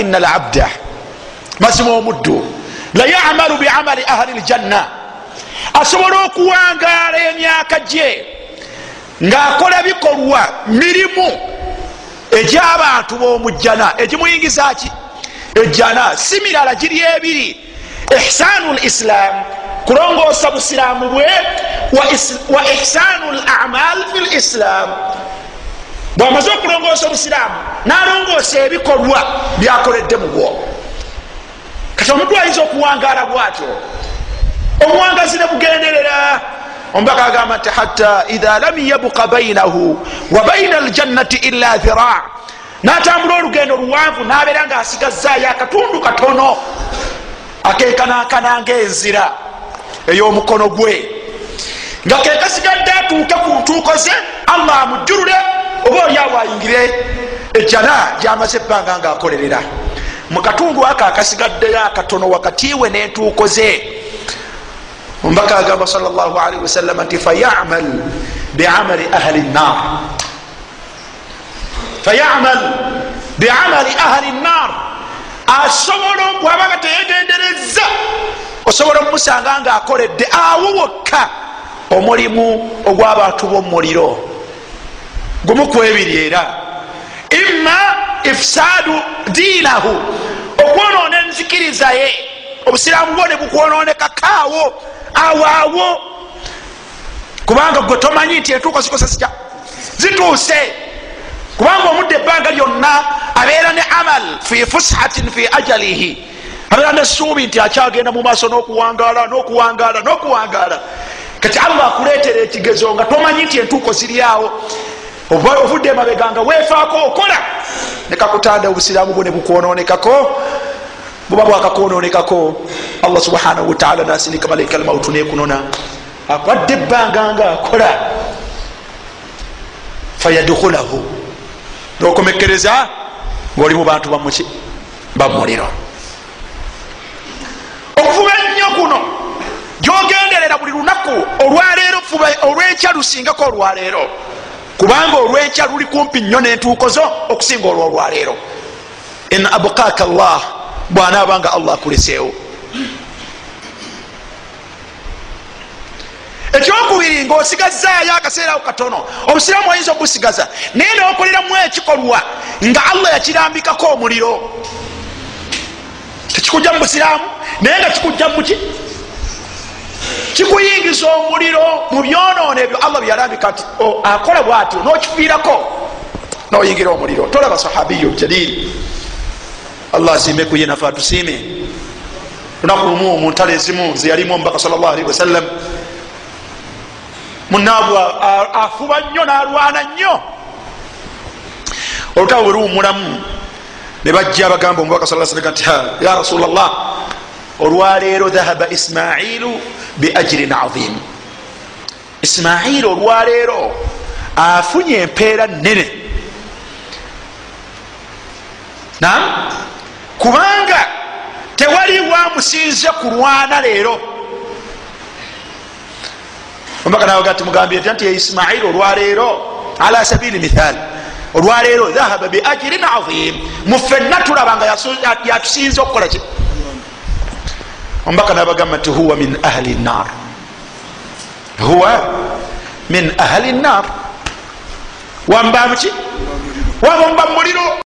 ina labda mazima omuddu layamalu biamali ahli ljanna asobola okuwangaala emyaka gye ng'akola bikolwa mirimu egy'abantu b'omujjana. Egimuyingiza ki? Ejjana si mirala giri ebiri. Ihsanu lislam kulongoosa busiraamu bwe wa ihsanu lamal fi lislam bwamaze okulongoosa obusiraamu nalongoosa ebikolwa byakoledde mu bwo. Kati omuntu ayinza okuwangaala bwatyo? Omuwangazi ne bugenderera. Omubaka agamba nti hatta idha lam yabuka bainahu wa baina aljannati illa dhira natambula olugendo luwanvu nabeera nga asigazaayo akatundu katono akekanakana ngaenzira ey'omukono gwe. Nga kekasigadde atuuke ku ntuuko ze allah amujjulule oba oliawo ayingire ejjana gyamaze ebbanga ngaakolerera mu katundu ako akasigaddeyo akatono wakati we n'entuuko ze ombaka agamba salllahalihi wasallama nti fayamal biamali ahli nnar fayamal biamali ahli nnar asobola bwabaga teyegendereza osobola omusanga nga akoledde awo wokka omulimu ogw'abantu b'omuliro gumu kwebiri era. Imma ifsaadu diinahu okwonoona enzikiriza ye. Obusiraamu bwo ne bukwononekakaawo awaawo kubanga gwe tomanyi nti entuuko zikosa zitya zituuse. Kubanga omudde ebbanga lyonna abeera ne amal fi fushatin fi ajalihi. Abeera nesuubi nti akyagenda mu maaso n'okuwangaala n'okuwangaala n'okuwangaala. Kati allah akuleetera ekigezo nga tomanyi nti entuuko ziri awo ovudde emabega nga weefaako okola nekakutanda obusiraamu bwo ne bukwononekako buba bwakakwononekako allah subhanahu wataala nasindika malaika almautu nekunona. Akwadde ebbanga nga akola fayadkhulahu nokomekereza ngaoli mu bantu bamuki bamuliro okufuba ennyo kuno. Gyogenderera buli lunaku olwaleero fuba olwenkya lusingako olwaleero kubanga olwenkya luli kumpi nnyo n'entuuko zo okusinga olwo olwaleero. In abukaka llah bwanaabanga allah akuleseewo. Ekyokubiri ngaosigazaayo akaseerawo katono obusiraamu oyinza obusigaza naye nokoleramu ekikolwa nga allah yakirambikako omuliro. Tekikujja mu busiraamu naye nga kikujja muki kikuyingiza omuliro mu byonoono ebyo allah byeyalambika nti akola bwatyo nokifiirako. Noyingira omuliro. Tolaba sahabiyo jalili allah asiime kuye nafe atusiime. Lunaku lumu muntalo ezimu zeyalimu omubaka sal llah alihi wasallam munaabu afuba nnyo nalwana nnyo. Olutabo bwe luwumulamu ne bajja bagamba omubaka sa salam nti ya rasula llah olwaleero dhahaba ismailu biajirin aim ismailu olwaleero afunye empeera nene nam kubanga tewali wamusinze kulwana leero. Omubaka nawaga ti mugambye nti ismailu olwaleero ala sabili mithal olwaleero dhahaba biajirin aim mufenna tulabanga yatusinze okukola ki omubaka nabagamba nti huwa min ahli nar huwa min ahli nar wamba muki? Waba muba muliro